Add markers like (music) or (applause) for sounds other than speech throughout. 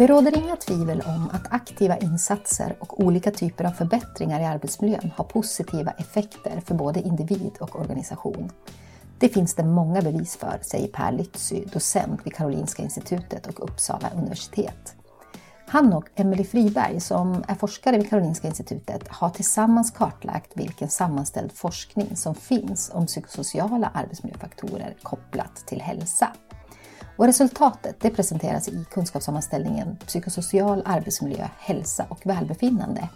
Det råder inga tvivel om att aktiva insatser och olika typer av förbättringar i arbetsmiljön har positiva effekter för både individ och organisation. Det finns det många bevis för, säger Per Lytzy, docent vid Karolinska institutet och Uppsala universitet. Han och Emelie Friberg, som är forskare vid Karolinska institutet, har tillsammans kartlagt vilken sammanställd forskning som finns om psykosociala arbetsmiljöfaktorer kopplat till hälsa. Och resultatet det presenteras i kunskapssammanställningen Psykosocial arbetsmiljö, hälsa och välbefinnande,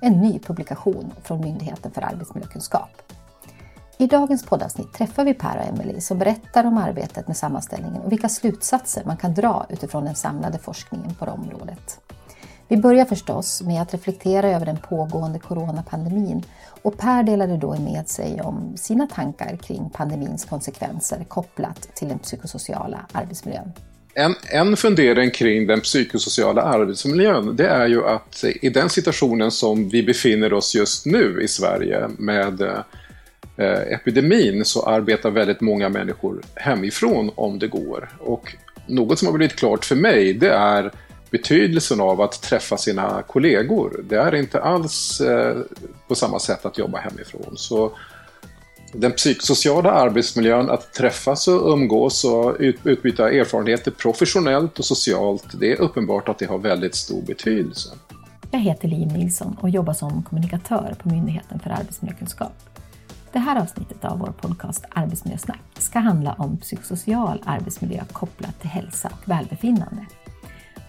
en ny publikation från Myndigheten för arbetsmiljökunskap. I dagens poddavsnitt träffar vi Per och Emelie som berättar om arbetet med sammanställningen och vilka slutsatser man kan dra utifrån den samlade forskningen på området. Vi börjar förstås med att reflektera över den pågående coronapandemin och Per delade då med sig om sina tankar kring pandemins konsekvenser kopplat till den psykosociala arbetsmiljön. En, en fundering kring den psykosociala arbetsmiljön det är ju att i den situationen som vi befinner oss just nu i Sverige med eh, epidemin så arbetar väldigt många människor hemifrån om det går. Och något som har blivit klart för mig det är betydelsen av att träffa sina kollegor. Det är inte alls eh, på samma sätt att jobba hemifrån. Så den psykosociala arbetsmiljön, att träffas och umgås och utbyta erfarenheter professionellt och socialt, det är uppenbart att det har väldigt stor betydelse. Jag heter Liv Nilsson och jobbar som kommunikatör på Myndigheten för arbetsmiljökunskap. Det här avsnittet av vår podcast Arbetsmiljösnack ska handla om psykosocial arbetsmiljö kopplat till hälsa och välbefinnande.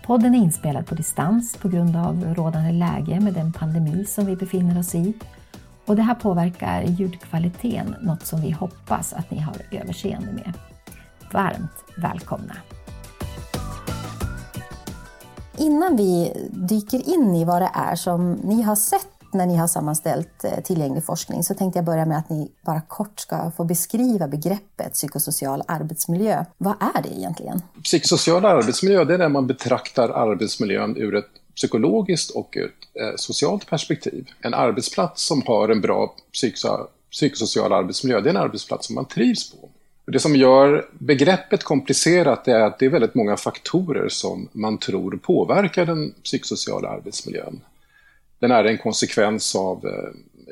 Podden är inspelad på distans på grund av rådande läge med den pandemi som vi befinner oss i. Och det här påverkar ljudkvaliteten, något som vi hoppas att ni har överseende med. Varmt välkomna! Innan vi dyker in i vad det är som ni har sett när ni har sammanställt eh, tillgänglig forskning så tänkte jag börja med att ni bara kort ska få beskriva begreppet psykosocial arbetsmiljö. Vad är det egentligen? Psykosocial arbetsmiljö det är när man betraktar arbetsmiljön ur ett psykologiskt och ett eh, socialt perspektiv. En arbetsplats som har en bra psykosocial arbetsmiljö, det är en arbetsplats som man trivs på. Det som gör begreppet komplicerat är att det är väldigt många faktorer som man tror påverkar den psykosociala arbetsmiljön. Den är en konsekvens av eh,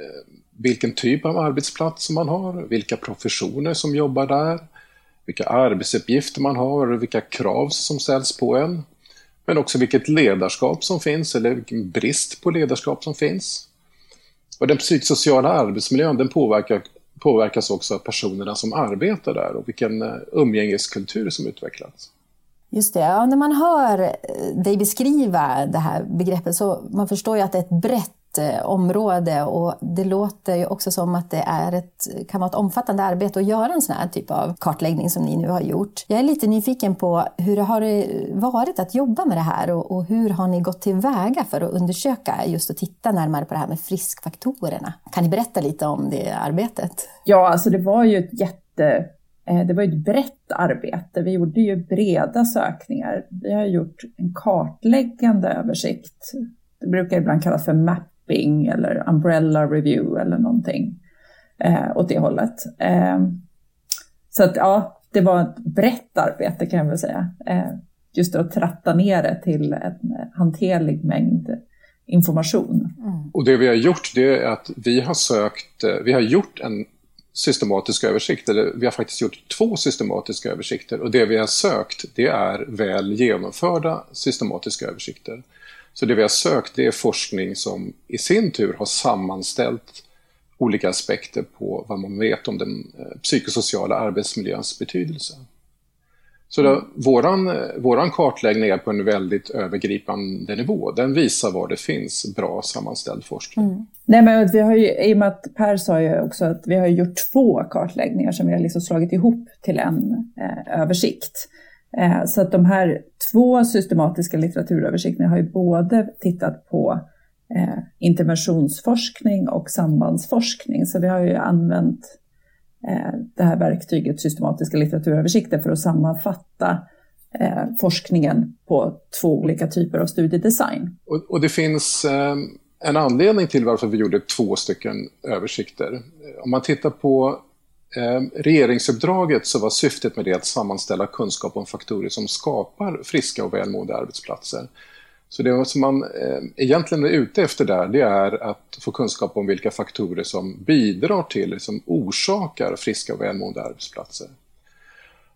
eh, vilken typ av arbetsplats man har, vilka professioner som jobbar där, vilka arbetsuppgifter man har och vilka krav som ställs på en. Men också vilket ledarskap som finns eller vilken brist på ledarskap som finns. Och den psykosociala arbetsmiljön den påverkar, påverkas också av personerna som arbetar där och vilken eh, umgängeskultur som utvecklas. Just det, ja, när man hör eh, dig beskriva det här begreppet så man förstår ju att det är ett brett eh, område och det låter ju också som att det är ett, kan vara ett omfattande arbete att göra en sån här typ av kartläggning som ni nu har gjort. Jag är lite nyfiken på hur det har eh, varit att jobba med det här och, och hur har ni gått tillväga för att undersöka just och titta närmare på det här med friskfaktorerna? Kan ni berätta lite om det arbetet? Ja, alltså det var ju ett jätte det var ett brett arbete. Vi gjorde ju breda sökningar. Vi har gjort en kartläggande översikt. Det brukar ibland kallas för mapping eller umbrella review eller någonting eh, åt det hållet. Eh, så att ja, det var ett brett arbete kan jag väl säga. Eh, just att tratta ner det till en hanterlig mängd information. Mm. Och det vi har gjort det är att vi har sökt, eh, vi har gjort en systematisk översikt, eller vi har faktiskt gjort två systematiska översikter och det vi har sökt det är väl genomförda systematiska översikter. Så det vi har sökt det är forskning som i sin tur har sammanställt olika aspekter på vad man vet om den eh, psykosociala arbetsmiljöns betydelse. Så då, våran, våran kartläggning är på en väldigt övergripande nivå. Den visar var det finns bra sammanställd forskning. Mm. Nej, men vi har ju, I och med att Per sa ju också att vi har gjort två kartläggningar som vi har liksom slagit ihop till en eh, översikt. Eh, så att de här två systematiska litteraturöversikterna har ju både tittat på eh, interventionsforskning och sambandsforskning. Så vi har ju använt Eh, det här verktyget systematiska litteraturöversikter för att sammanfatta eh, forskningen på två olika typer av studiedesign. Och, och det finns eh, en anledning till varför vi gjorde två stycken översikter. Om man tittar på eh, regeringsuppdraget så var syftet med det att sammanställa kunskap om faktorer som skapar friska och välmående arbetsplatser. Så det som man eh, egentligen är ute efter där, det är att få kunskap om vilka faktorer som bidrar till, som orsakar friska och välmående arbetsplatser.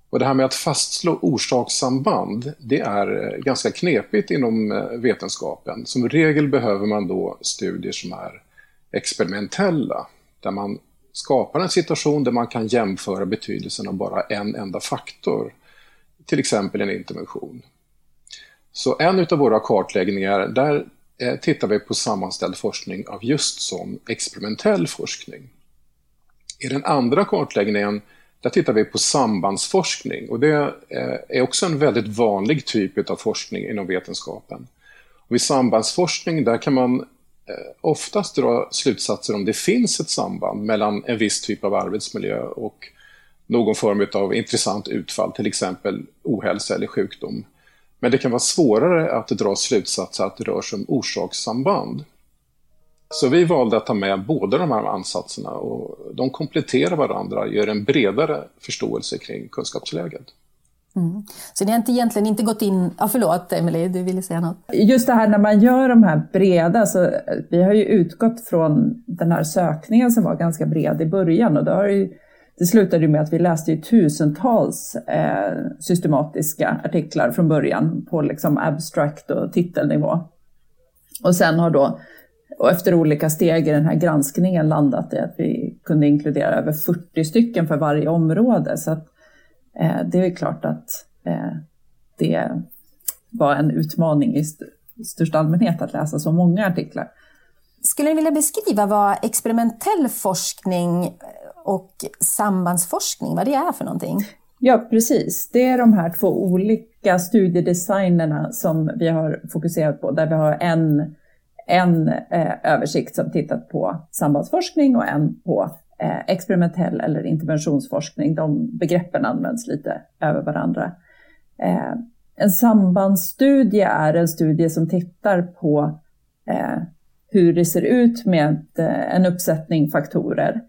Och det här med att fastslå orsakssamband, det är eh, ganska knepigt inom eh, vetenskapen. Som regel behöver man då studier som är experimentella, där man skapar en situation där man kan jämföra betydelsen av bara en enda faktor, till exempel en intervention. Så en av våra kartläggningar, där eh, tittar vi på sammanställd forskning av just sån experimentell forskning. I den andra kartläggningen där tittar vi på sambandsforskning och det eh, är också en väldigt vanlig typ av forskning inom vetenskapen. Och vid sambandsforskning där kan man eh, oftast dra slutsatser om det finns ett samband mellan en viss typ av arbetsmiljö och någon form av intressant utfall, till exempel ohälsa eller sjukdom. Men det kan vara svårare att dra slutsatser att det rör sig om orsakssamband. Så vi valde att ta med båda de här ansatserna och de kompletterar varandra, gör en bredare förståelse kring kunskapsläget. Mm. Så ni har inte egentligen inte gått in... Ja, förlåt Emelie, du ville säga något? Just det här när man gör de här breda, så vi har ju utgått från den här sökningen som var ganska bred i början och då har ju det slutade med att vi läste ju tusentals eh, systematiska artiklar från början på liksom abstract och titelnivå. Och sen har då, och efter olika steg i den här granskningen landat i att vi kunde inkludera över 40 stycken för varje område. Så att, eh, det är klart att eh, det var en utmaning i st största allmänhet att läsa så många artiklar. Skulle ni vilja beskriva vad experimentell forskning och sambandsforskning, vad det är för någonting? Ja, precis. Det är de här två olika studiedesignerna som vi har fokuserat på, där vi har en, en eh, översikt som tittat på sambandsforskning och en på eh, experimentell eller interventionsforskning. De begreppen används lite över varandra. Eh, en sambandsstudie är en studie som tittar på eh, hur det ser ut med eh, en uppsättning faktorer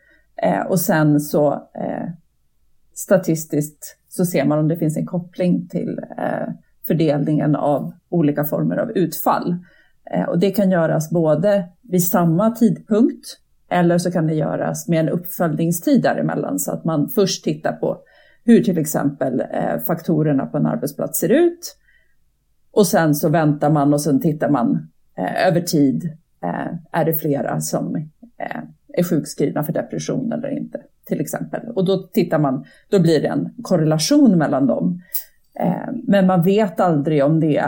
Eh, och sen så eh, statistiskt så ser man om det finns en koppling till eh, fördelningen av olika former av utfall. Eh, och det kan göras både vid samma tidpunkt eller så kan det göras med en uppföljningstid däremellan så att man först tittar på hur till exempel eh, faktorerna på en arbetsplats ser ut. Och sen så väntar man och sen tittar man eh, över tid. Eh, är det flera som eh, är sjukskrivna för depression eller inte, till exempel. Och då tittar man, då blir det en korrelation mellan dem. Eh, men man vet aldrig om det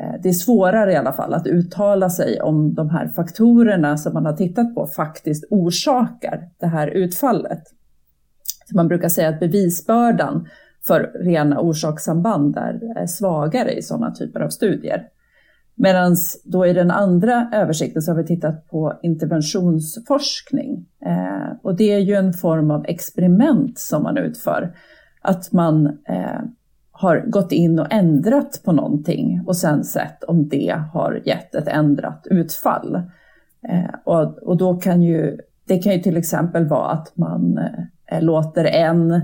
eh, det är svårare i alla fall att uttala sig om de här faktorerna som man har tittat på faktiskt orsakar det här utfallet. Så man brukar säga att bevisbördan för rena orsakssamband är svagare i sådana typer av studier. Medan då i den andra översikten så har vi tittat på interventionsforskning. Eh, och det är ju en form av experiment som man utför. Att man eh, har gått in och ändrat på någonting och sen sett om det har gett ett ändrat utfall. Eh, och, och då kan ju, det kan ju till exempel vara att man eh, låter en,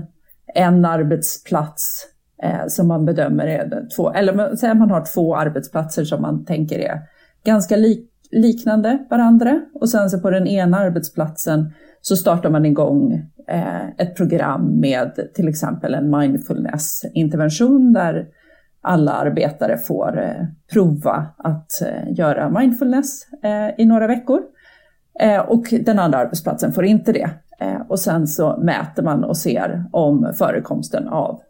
en arbetsplats eh, som man bedömer är två, eller säg att man har två arbetsplatser som man tänker är ganska lik, liknande varandra och sen så på den ena arbetsplatsen så startar man igång eh, ett program med till exempel en mindfulness-intervention där alla arbetare får eh, prova att eh, göra mindfulness eh, i några veckor. Eh, och den andra arbetsplatsen får inte det. Eh, och sen så mäter man och ser om förekomsten av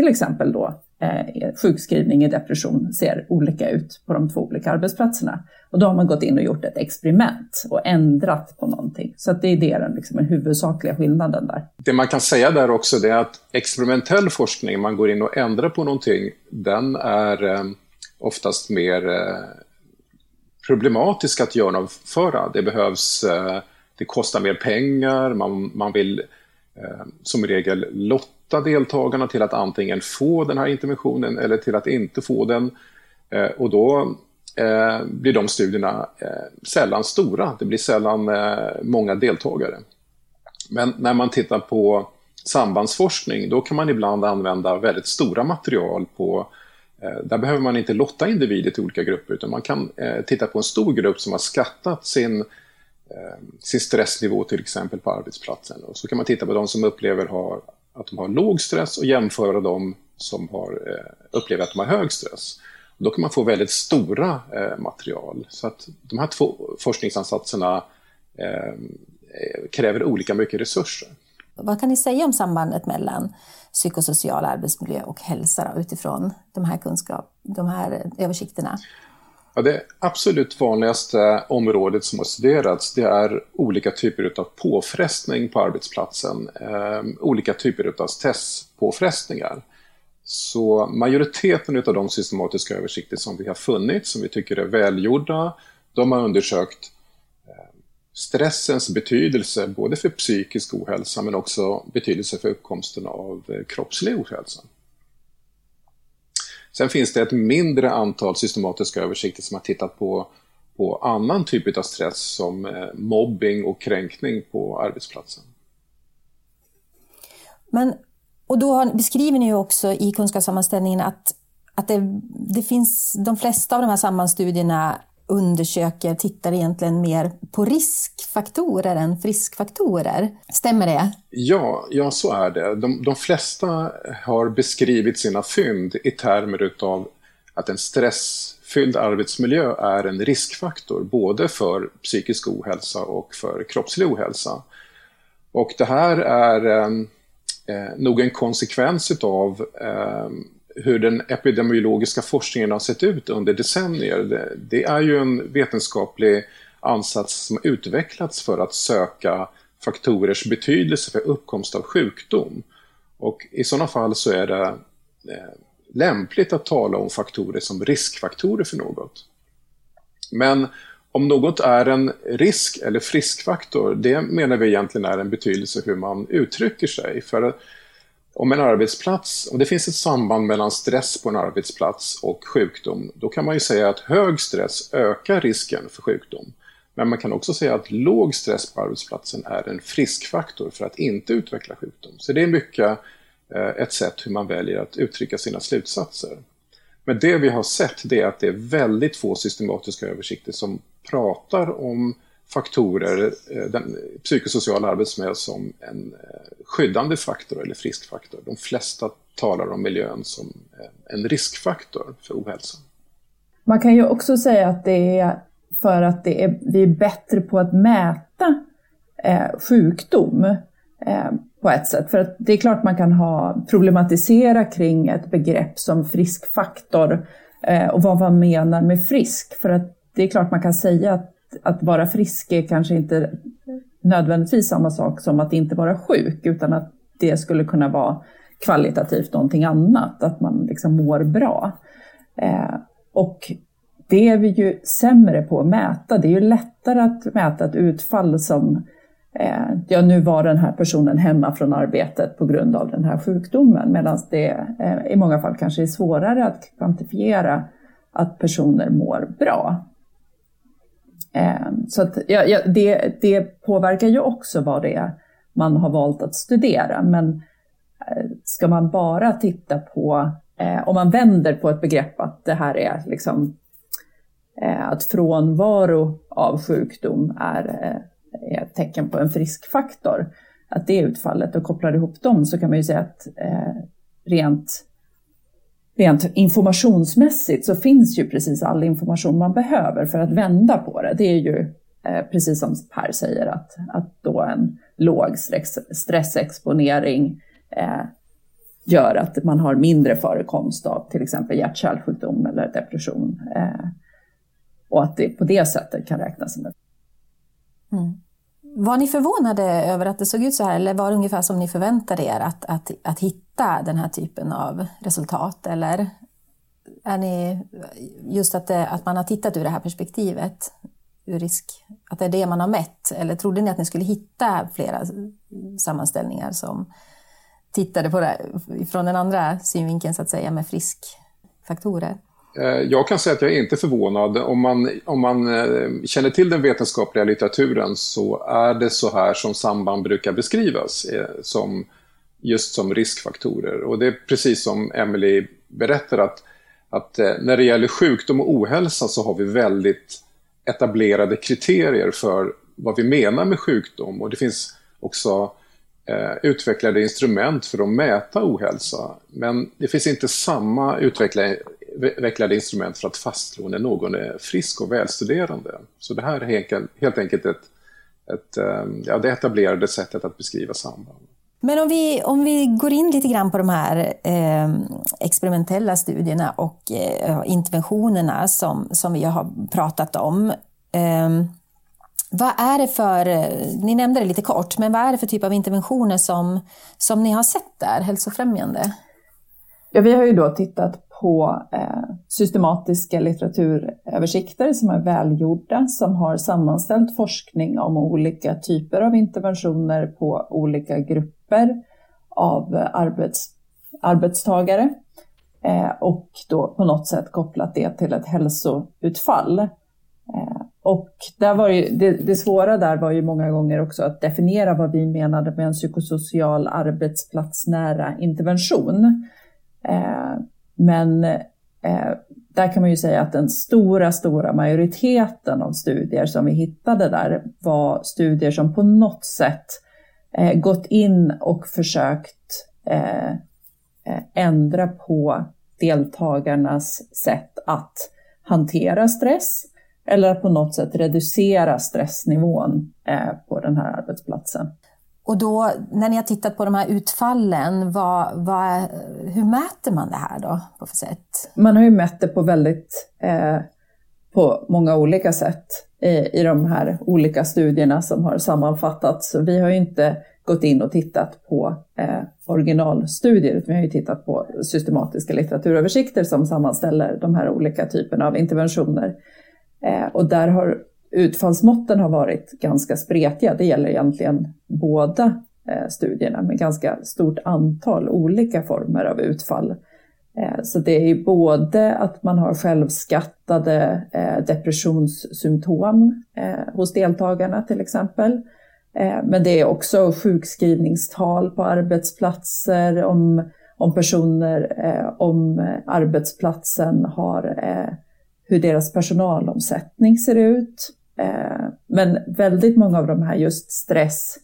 till exempel då eh, sjukskrivning i depression ser olika ut på de två olika arbetsplatserna. Och då har man gått in och gjort ett experiment och ändrat på någonting. Så att det är det den, liksom, den huvudsakliga skillnaden där. Det man kan säga där också är att experimentell forskning, man går in och ändrar på någonting, den är eh, oftast mer eh, problematisk att genomföra. Det behövs, eh, det kostar mer pengar, man, man vill eh, som regel lotta deltagarna till att antingen få den här interventionen eller till att inte få den. Eh, och då eh, blir de studierna eh, sällan stora, det blir sällan eh, många deltagare. Men när man tittar på sambandsforskning, då kan man ibland använda väldigt stora material på eh, där behöver man inte lotta individer till olika grupper utan man kan eh, titta på en stor grupp som har skattat sin, Ehm, sin stressnivå till exempel på arbetsplatsen. Och så kan man titta på de som upplever har, att de har låg stress och jämföra dem som har, eh, upplever att de har hög stress. Då kan man få väldigt stora eh, material. Så att de här två forskningsansatserna ehm, eh, kräver olika mycket resurser. Vad kan ni säga om sambandet mellan psykosocial arbetsmiljö och hälsa då, utifrån de här kunskap, de här översikterna? Ja, det absolut vanligaste området som har studerats det är olika typer av påfrestning på arbetsplatsen. Eh, olika typer av stresspåfrestningar. Så majoriteten av de systematiska översikter som vi har funnit, som vi tycker är välgjorda, de har undersökt ehm, stressens betydelse både för psykisk ohälsa men också betydelse för uppkomsten av eh, kroppslig ohälsa. Sen finns det ett mindre antal systematiska översikter som har tittat på, på annan typ av stress som eh, mobbing och kränkning på arbetsplatsen. Men, och då beskriver ni ju också i kunskapssammanställningen att, att det, det finns, de flesta av de här sammanstudierna undersöker, tittar egentligen mer på riskfaktorer än friskfaktorer. Stämmer det? Ja, ja så är det. De, de flesta har beskrivit sina fynd i termer utav att en stressfylld arbetsmiljö är en riskfaktor både för psykisk ohälsa och för kroppslig ohälsa. Och det här är eh, eh nog en konsekvens utav eh, hur den epidemiologiska forskningen har sett ut under decennier. Det, det är ju en vetenskaplig ansats som har utvecklats för att söka faktorers betydelse för uppkomst av sjukdom. Och i sådana fall så är det eh, lämpligt att tala om faktorer som riskfaktorer för något. Men om något är en risk eller friskfaktor, det menar vi egentligen är en betydelse hur man uttrycker sig. För om en arbetsplats, om det finns ett samband mellan stress på en arbetsplats och sjukdom, då kan man ju säga att hög stress ökar risken för sjukdom. Men man kan också säga att låg stress på arbetsplatsen är en friskfaktor för att inte utveckla sjukdom. Så det är mycket eh, ett sätt hur man väljer att uttrycka sina slutsatser. Men det vi har sett det är att det är väldigt få systematiska översikter som pratar om faktorer, eh, den psykosociala arbetsmiljö som en eh, skyddande faktor eller frisk faktor. De flesta talar om miljön som eh, en riskfaktor för ohälsa. Man kan ju också säga att det är för att det är, vi är bättre på att mäta eh, sjukdom eh, på ett sätt. För att det är klart man kan ha problematisera kring ett begrepp som friskfaktor eh, och vad man menar med frisk. För att det är klart man kan säga att att vara frisk är kanske inte nödvändigtvis samma sak som att inte vara sjuk, utan att det skulle kunna vara kvalitativt någonting annat, att man liksom mår bra. Eh, och det är vi ju sämre på att mäta. Det är ju lättare att mäta ett utfall som eh, ja, nu var den här personen hemma från arbetet på grund av den här sjukdomen, medan det eh, i många fall kanske är svårare att kvantifiera att personer mår bra. Ehm, så att, ja, ja, det, det påverkar ju också vad det är man har valt att studera. Men eh, ska man bara titta på, eh, om man vänder på ett begrepp att det här är liksom eh, att frånvaro av sjukdom är, är ett tecken på en friskfaktor, att det är utfallet och kopplar ihop dem så kan man ju säga att eh, rent rent informationsmässigt så finns ju precis all information man behöver för att vända på det. Det är ju eh, precis som Per säger att, att då en låg stress, stressexponering eh, gör att man har mindre förekomst av till exempel hjärt-kärlsjukdom eller depression. Eh, och att det på det sättet kan räknas som ett mm. Var ni förvånade över att det såg ut så här eller var det ungefär som ni förväntade er att, att, att hitta den här typen av resultat? Eller är ni, just att, det, att man har tittat ur det här perspektivet, ur risk, att det är det man har mätt? Eller trodde ni att ni skulle hitta flera sammanställningar som tittade på det från den andra synvinkeln så att säga med friskfaktorer? Eh, jag kan säga att jag är inte förvånad. Om man, om man eh, känner till den vetenskapliga litteraturen så är det så här som samband brukar beskrivas. Eh, som just som riskfaktorer. Och det är precis som Emily berättar att, att när det gäller sjukdom och ohälsa så har vi väldigt etablerade kriterier för vad vi menar med sjukdom och det finns också eh, utvecklade instrument för att mäta ohälsa. Men det finns inte samma utvecklade, utvecklade instrument för att fastslå när någon är frisk och välstuderande. Så det här är helt enkelt ett, ett, eh, ja, det etablerade sättet att beskriva samband. Men om vi, om vi går in lite grann på de här eh, experimentella studierna och eh, interventionerna som, som vi har pratat om. Eh, vad är det för, ni nämnde det lite kort, men vad är det för typ av interventioner som, som ni har sett där, hälsofrämjande? Ja, vi har ju då tittat på eh, systematiska litteraturöversikter som är välgjorda, som har sammanställt forskning om olika typer av interventioner på olika grupper av eh, arbets, arbetstagare eh, och då på något sätt kopplat det till ett hälsoutfall. Eh, och där var ju, det, det, svåra där var ju många gånger också att definiera vad vi menade med en psykosocial arbetsplatsnära intervention. Eh, men eh, där kan man ju säga att den stora, stora majoriteten av studier som vi hittade där var studier som på något sätt eh, gått in och försökt eh, eh ändra på deltagarnas sätt att hantera stress eller att på något sätt reducera stressnivån eh, på den här arbetsplatsen. Och då, när ni har tittat på de här utfallen, vad, vad, hur mäter man det här då på för sätt? Man har ju mätt det på väldigt, eh, på många olika sätt i, i de här olika studierna som har sammanfattats. Så vi har ju inte gått in och tittat på eh, originalstudier, utan vi har ju tittat på systematiska litteraturöversikter som sammanställer de här olika typerna av interventioner. Eh, och där har utfallsmåtten har varit ganska spretiga. Det gäller egentligen båda eh, studierna med ganska stort antal olika former av utfall. Eh, så det är både att man har självskattade eh, depressionssymptom hos deltagarna till exempel. Men det är också sjukskrivningstal på arbetsplatser, om, om personer, om arbetsplatsen har hur deras personalomsättning ser ut. Eh, men väldigt många av de här just stress,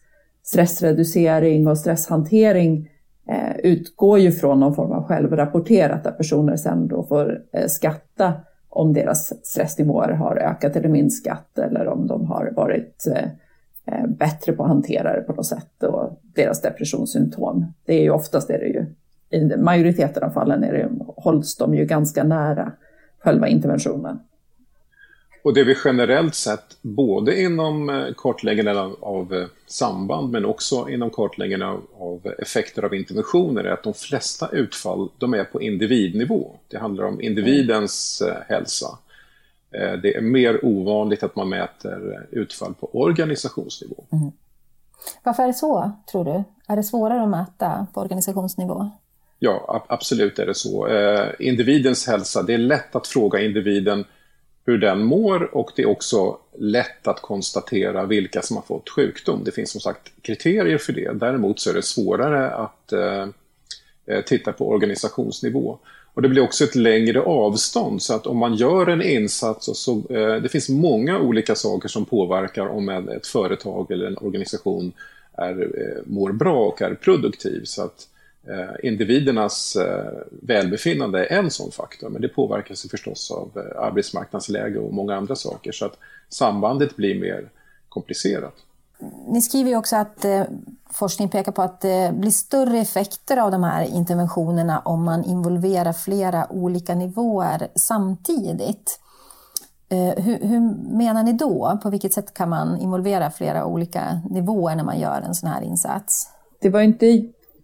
stressreducering och stresshantering eh, utgår ju från någon form av självrapporterat där personer sen då får eh, skatta om deras stressnivåer har ökat eller minskat eller om de har varit bättre på att hantera det på något sätt och deras depressionssymptom. Det är ju oftast är det ju, i majoriteten av fallen är det, hålls de ju ganska nära själva interventionen. Och det vi generellt sett, både inom eh, kartläggningen av, av eh, samband men också inom kartläggningen av, av, effekter av interventioner är att de flesta utfall de är på individnivå. Det handlar om individens eh, hälsa. Det är mer ovanligt att man mäter utfall på organisationsnivå. Mm. Varför är det så, tror du? Är det svårare att mäta på organisationsnivå? Ja, absolut är det så. Eh, individens hälsa, det är lätt att fråga individen hur den mår och det är också lätt att konstatera vilka som har fått sjukdom. Det finns som sagt kriterier för det. Däremot så är det svårare att eh, eh, titta på organisationsnivå. Och det blir också ett längre avstånd så att om man gör en insats och så, eh, det finns många olika saker som påverkar om en, ett företag eller en organisation är, eh, mår bra och är produktiv. Så att Eh, individernas eh, välbefinnande är en sån faktor, men det påverkas ju förstås av eh, arbetsmarknadsläge och många andra saker, så att sambandet blir mer komplicerat. Ni skriver ju också att eh, forskning pekar på att det blir större effekter av de här interventionerna om man involverar flera olika nivåer samtidigt. Eh, hur, hur, menar ni då? På vilket sätt kan man involvera flera olika nivåer när man gör en sån här insats? Det var inte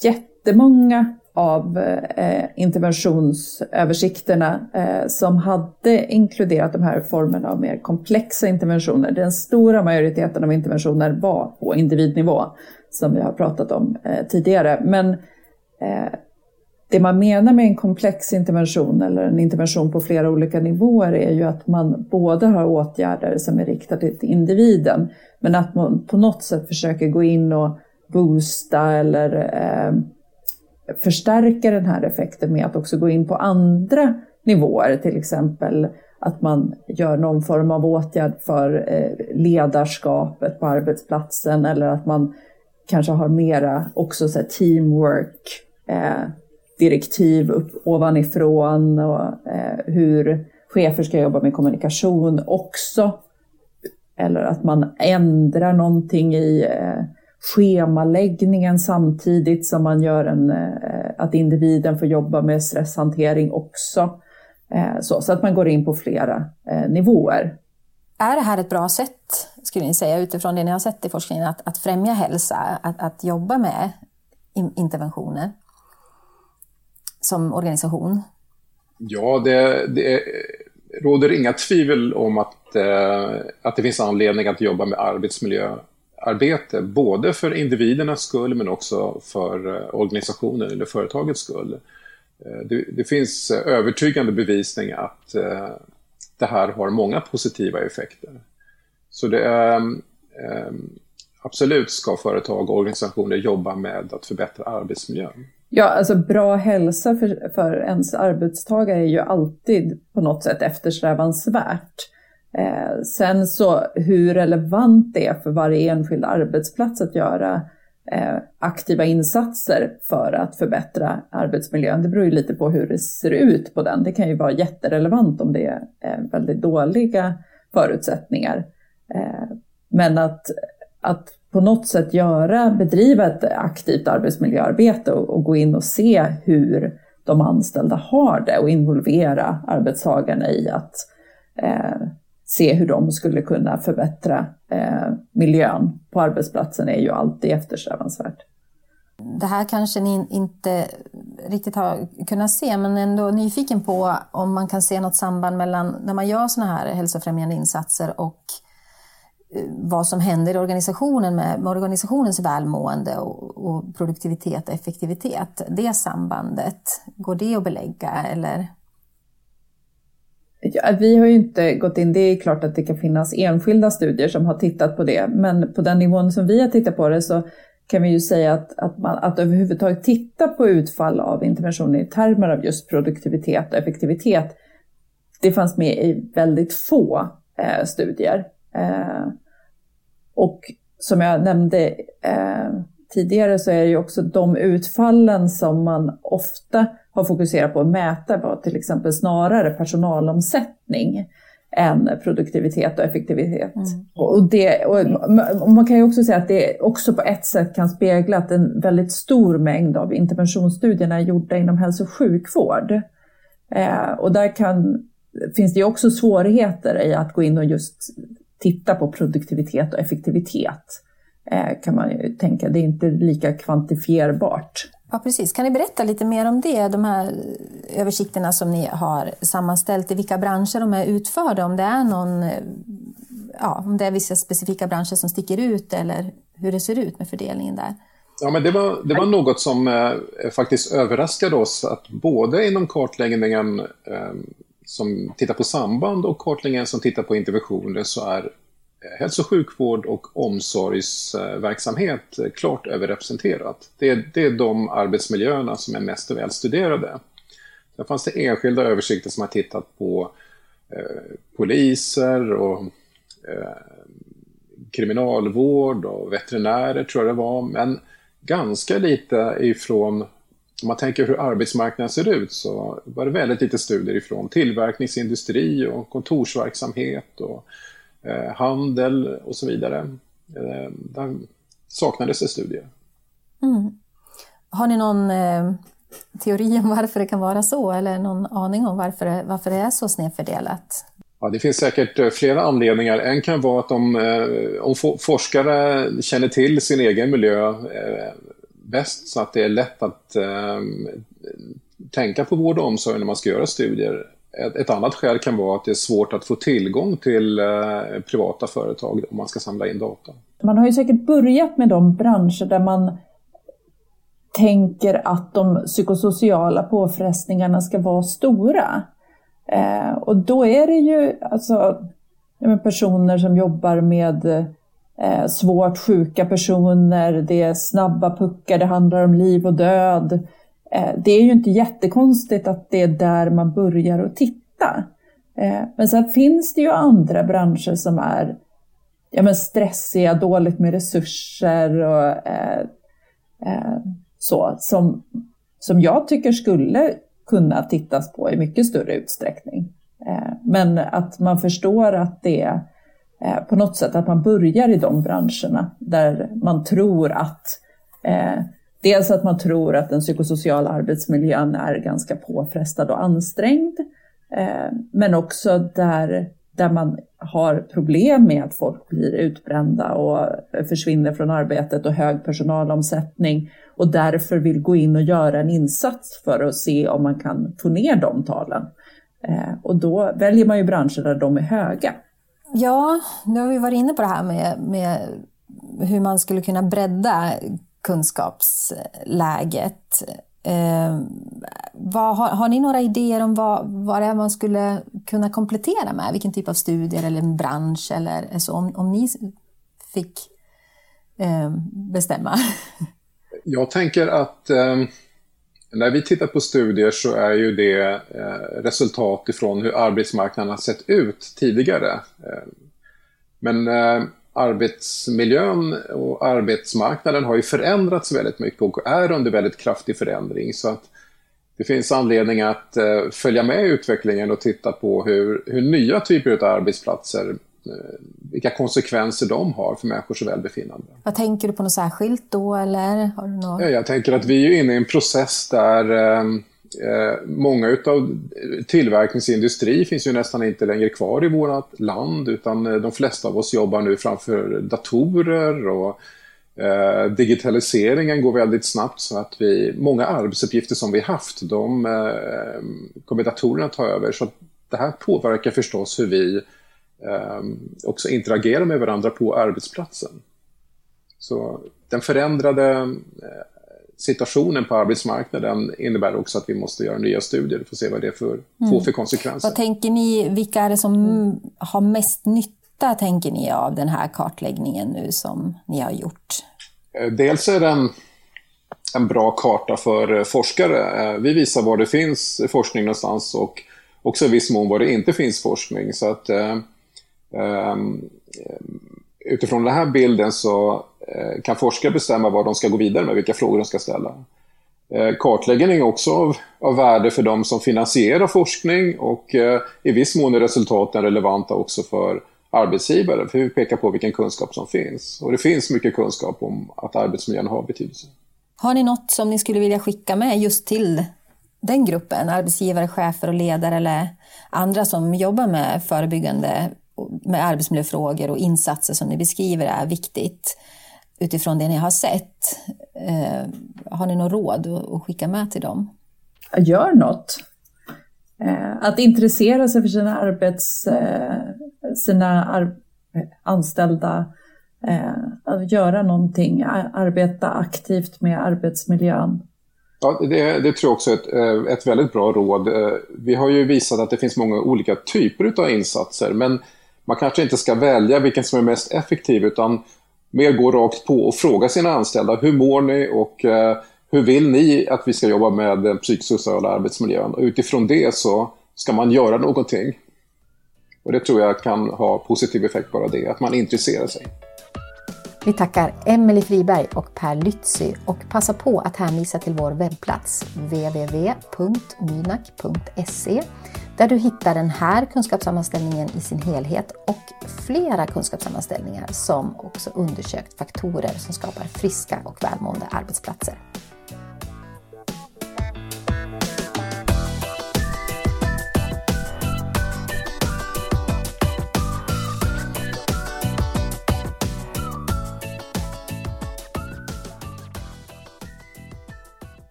jätte jättemånga av eh, interventionsöversikterna eh, som hade inkluderat de här formerna av mer komplexa interventioner. Den stora majoriteten av interventioner var på individnivå, som vi har pratat om eh, tidigare. Men eh, det man menar med en komplex intervention eller en intervention på flera olika nivåer är ju att man både har åtgärder som är riktade till individen, men att man på något sätt försöker gå in och boosta eller eh, förstärka den här effekten med att också gå in på andra nivåer, till exempel att man gör någon form av åtgärd för eh, ledarskapet på arbetsplatsen eller att man kanske har mera också så teamwork, eh, direktiv upp ovanifrån och eh, hur chefer ska jobba med kommunikation också. Eller att man ändrar någonting i eh, schemaläggningen samtidigt som man gör en, eh, att individen får jobba med stresshantering också. Eh, så, så att man går in på flera eh, nivåer. Är det här ett bra sätt, skulle ni säga, utifrån det ni har sett i forskningen, att, att främja hälsa, att, att jobba med interventioner som organisation? Ja, det, det råder inga tvivel om att, att det finns anledning att jobba med arbete, både för individernas skull men också för eh, organisationen eller företagets skull. Eh, det, det, finns eh, övertygande bevisning att det här har många positiva effekter. Så det är ehm, absolut ska företag och organisationer jobba med att förbättra arbetsmiljön. Ja, alltså bra hälsa för, för ens arbetstagare är ju alltid på något sätt eftersträvansvärt. Eh, sen så hur relevant det är för varje enskild arbetsplats att göra eh, aktiva insatser för att förbättra arbetsmiljön, det beror ju lite på hur det ser ut på den. Det kan ju vara jätterelevant om det är eh, väldigt dåliga förutsättningar. Eh, men att, att på något sätt göra, bedriva ett aktivt arbetsmiljöarbete och, och, gå in och se hur de anställda har det och involvera arbetstagarna i att eh, se hur de skulle kunna förbättra eh, miljön på arbetsplatsen är ju alltid eftersträvansvärt. Det här kanske ni inte riktigt har kunnat se, men ändå nyfiken på om man kan se något samband mellan när man gör sådana här hälsofrämjande insatser och eh, vad som händer i organisationen med, med organisationens välmående och, och, produktivitet och effektivitet. Det sambandet, går det att belägga eller? Ja, vi har ju inte gått in, det är klart att det kan finnas enskilda studier som har tittat på det, men på den nivån som vi har tittat på det så kan vi ju säga att, att, man, att överhuvudtaget titta på utfall av interventioner i termer av just produktivitet och effektivitet, det fanns med i väldigt få eh, studier. Eh, och som jag nämnde eh, tidigare så är det ju också de utfallen som man ofta har fokuserat på att mäta var till exempel snarare personalomsättning än produktivitet och effektivitet. Mm. Och, det, och man kan ju också säga att det också på ett sätt kan spegla att en väldigt stor mängd av interventionsstudierna är gjorda inom hälso och sjukvård. Eh, och där kan, finns det ju också svårigheter i att gå in och just titta på produktivitet och effektivitet kan man ju tänka. Det är inte lika kvantifierbart. Ja, precis. Kan ni berätta lite mer om det, de här översikterna som ni har sammanställt, i vilka branscher de är utförda, om det är någon, ja, om det är vissa specifika branscher som sticker ut eller hur det ser ut med fördelningen där? Ja, men det var, det var något som eh, faktiskt överraskade oss, att både inom kartläggningen eh, som tittar på samband och kartläggningen som tittar på interventioner så är eh, Eh, hälso och sjukvård och omsorgsverksamhet eh, klart överrepresenterat. Det är, det är de arbetsmiljöerna som är mest välstuderade. Där fanns det enskilda översikter som har tittat på eh, poliser och eh, kriminalvård och veterinärer tror jag det var, men ganska lite ifrån om man tänker hur arbetsmarknaden ser ut så var det väldigt lite studier ifrån tillverkningsindustri och kontorsverksamhet och eh, handel och så vidare. Eh, där saknades det studier. Mm. Har ni någon eh, teori om varför det kan vara så eller någon aning om varför det, varför det är så snedfördelat? Ja, det finns säkert eh, flera anledningar. En kan vara att om, eh, om forskare känner till sin egen miljö eh, bäst så att det är lätt att eh, tänka på vård och omsorg när man ska göra studier. Ett, ett, annat skäl kan vara att det är svårt att få tillgång till eh, privata företag om man ska samla in data. Man har ju säkert börjat med de branscher där man tänker att de psykosociala påfrestningarna ska vara stora. Eh, och då är det ju alltså, personer som jobbar med eh, svårt sjuka personer, det är snabba puckar, det handlar om liv och död. Eh, det är ju inte jättekonstigt att det är där man börjar att titta. Eh, men sen finns det ju andra branscher som är ja, men stressiga, dåligt med resurser och eh, eh, så, som, som jag tycker skulle kunna tittas på i mycket större utsträckning. Eh, men att man förstår att det är eh, på något sätt att man börjar i de branscherna där man tror att eh, Dels att man tror att den psykosociala arbetsmiljön är ganska påfrestad och ansträngd. Eh, men också där, där man har problem med att folk blir utbrända och försvinner från arbetet och hög personalomsättning och därför vill gå in och göra en insats för att se om man kan få ner de talen. Eh, och då väljer man ju branscher där de är höga. Ja, nu har vi varit inne på det här med, med hur man skulle kunna bredda kunskapsläget. Eh, vad, har, har, ni några idéer om vad, vad det är man skulle kunna komplettera med? Vilken typ av studier eller en bransch eller så, om, om ni fick eh, bestämma? (laughs) Jag tänker att eh, när vi tittar på studier så är ju det eh, resultat ifrån hur arbetsmarknaden har sett ut tidigare. Eh, men eh, arbetsmiljön och arbetsmarknaden har ju förändrats väldigt mycket och är under väldigt kraftig förändring. Så att det finns anledning att eh, följa med i utvecklingen och titta på hur, hur nya typer av arbetsplatser Eh, vilka konsekvenser de har för människors välbefinnande. Vad tänker du på något särskilt då? Eller har du något... Jag tänker att vi är inne i en process där eh, Eh, många utav eh, tillverkningsindustri finns ju nästan inte längre kvar i vårt land utan eh, de flesta av oss jobbar nu framför datorer och eh, digitaliseringen går väldigt snabbt så att vi, många arbetsuppgifter som vi haft de eh, kommer datorerna ta över. Så det här påverkar förstås hur vi också interagerar med varandra på arbetsplatsen. Så den förändrade situationen på arbetsmarknaden innebär också att vi måste göra nya studier för att se vad det får mm. för konsekvenser. Vad tänker ni, vilka är det som mm. har mest nytta tänker ni av den här kartläggningen nu som ni har gjort? Eh, dels är den en bra karta för eh, forskare. Vi visar var det finns forskning någonstans och också i viss mån var det inte finns forskning. Så att Ehm, utifrån den här bilden så eh, Eh, kan forskare bestämma vad de ska gå vidare med, vilka frågor de ska ställa. Eh, kartläggning är också av, av värde för de som finansierar forskning och eh, i viss mån är resultaten relevanta också för arbetsgivare, för vi pekar på vilken kunskap som finns. Och det finns mycket kunskap om att arbetsmiljön har betydelse. Har ni något som ni skulle vilja skicka med just till den gruppen, arbetsgivare, chefer och ledare eller andra som jobbar med förebyggande med arbetsmiljöfrågor och insatser som ni beskriver är viktigt utifrån det ni har sett. Eh, har ni något råd att skicka med till dem? Gör något. Eh, att intressera sig för sina, arbets, eh, sina ar anställda, att göra någonting, arbeta aktivt med arbetsmiljön. Ja, det, det tror jag också är ett, ett väldigt bra råd. Vi har ju visat att det finns många olika typer av insatser, men man kanske inte ska välja vilken som är mest effektiv utan mer gå rakt på och fråga sina anställda hur mår ni och eh, hur vill ni att vi ska jobba med den psykosociala arbetsmiljön? Och utifrån det så ska man göra någonting. Och det tror jag kan ha positiv effekt bara det, att man intresserar sig. Vi tackar Emelie Friberg och Per Lytzy och passar på att hänvisa till vår webbplats www.mynak.se där du hittar den här kunskapssammanställningen i sin helhet och flera kunskapssammanställningar som också undersökt faktorer som skapar friska och välmående arbetsplatser.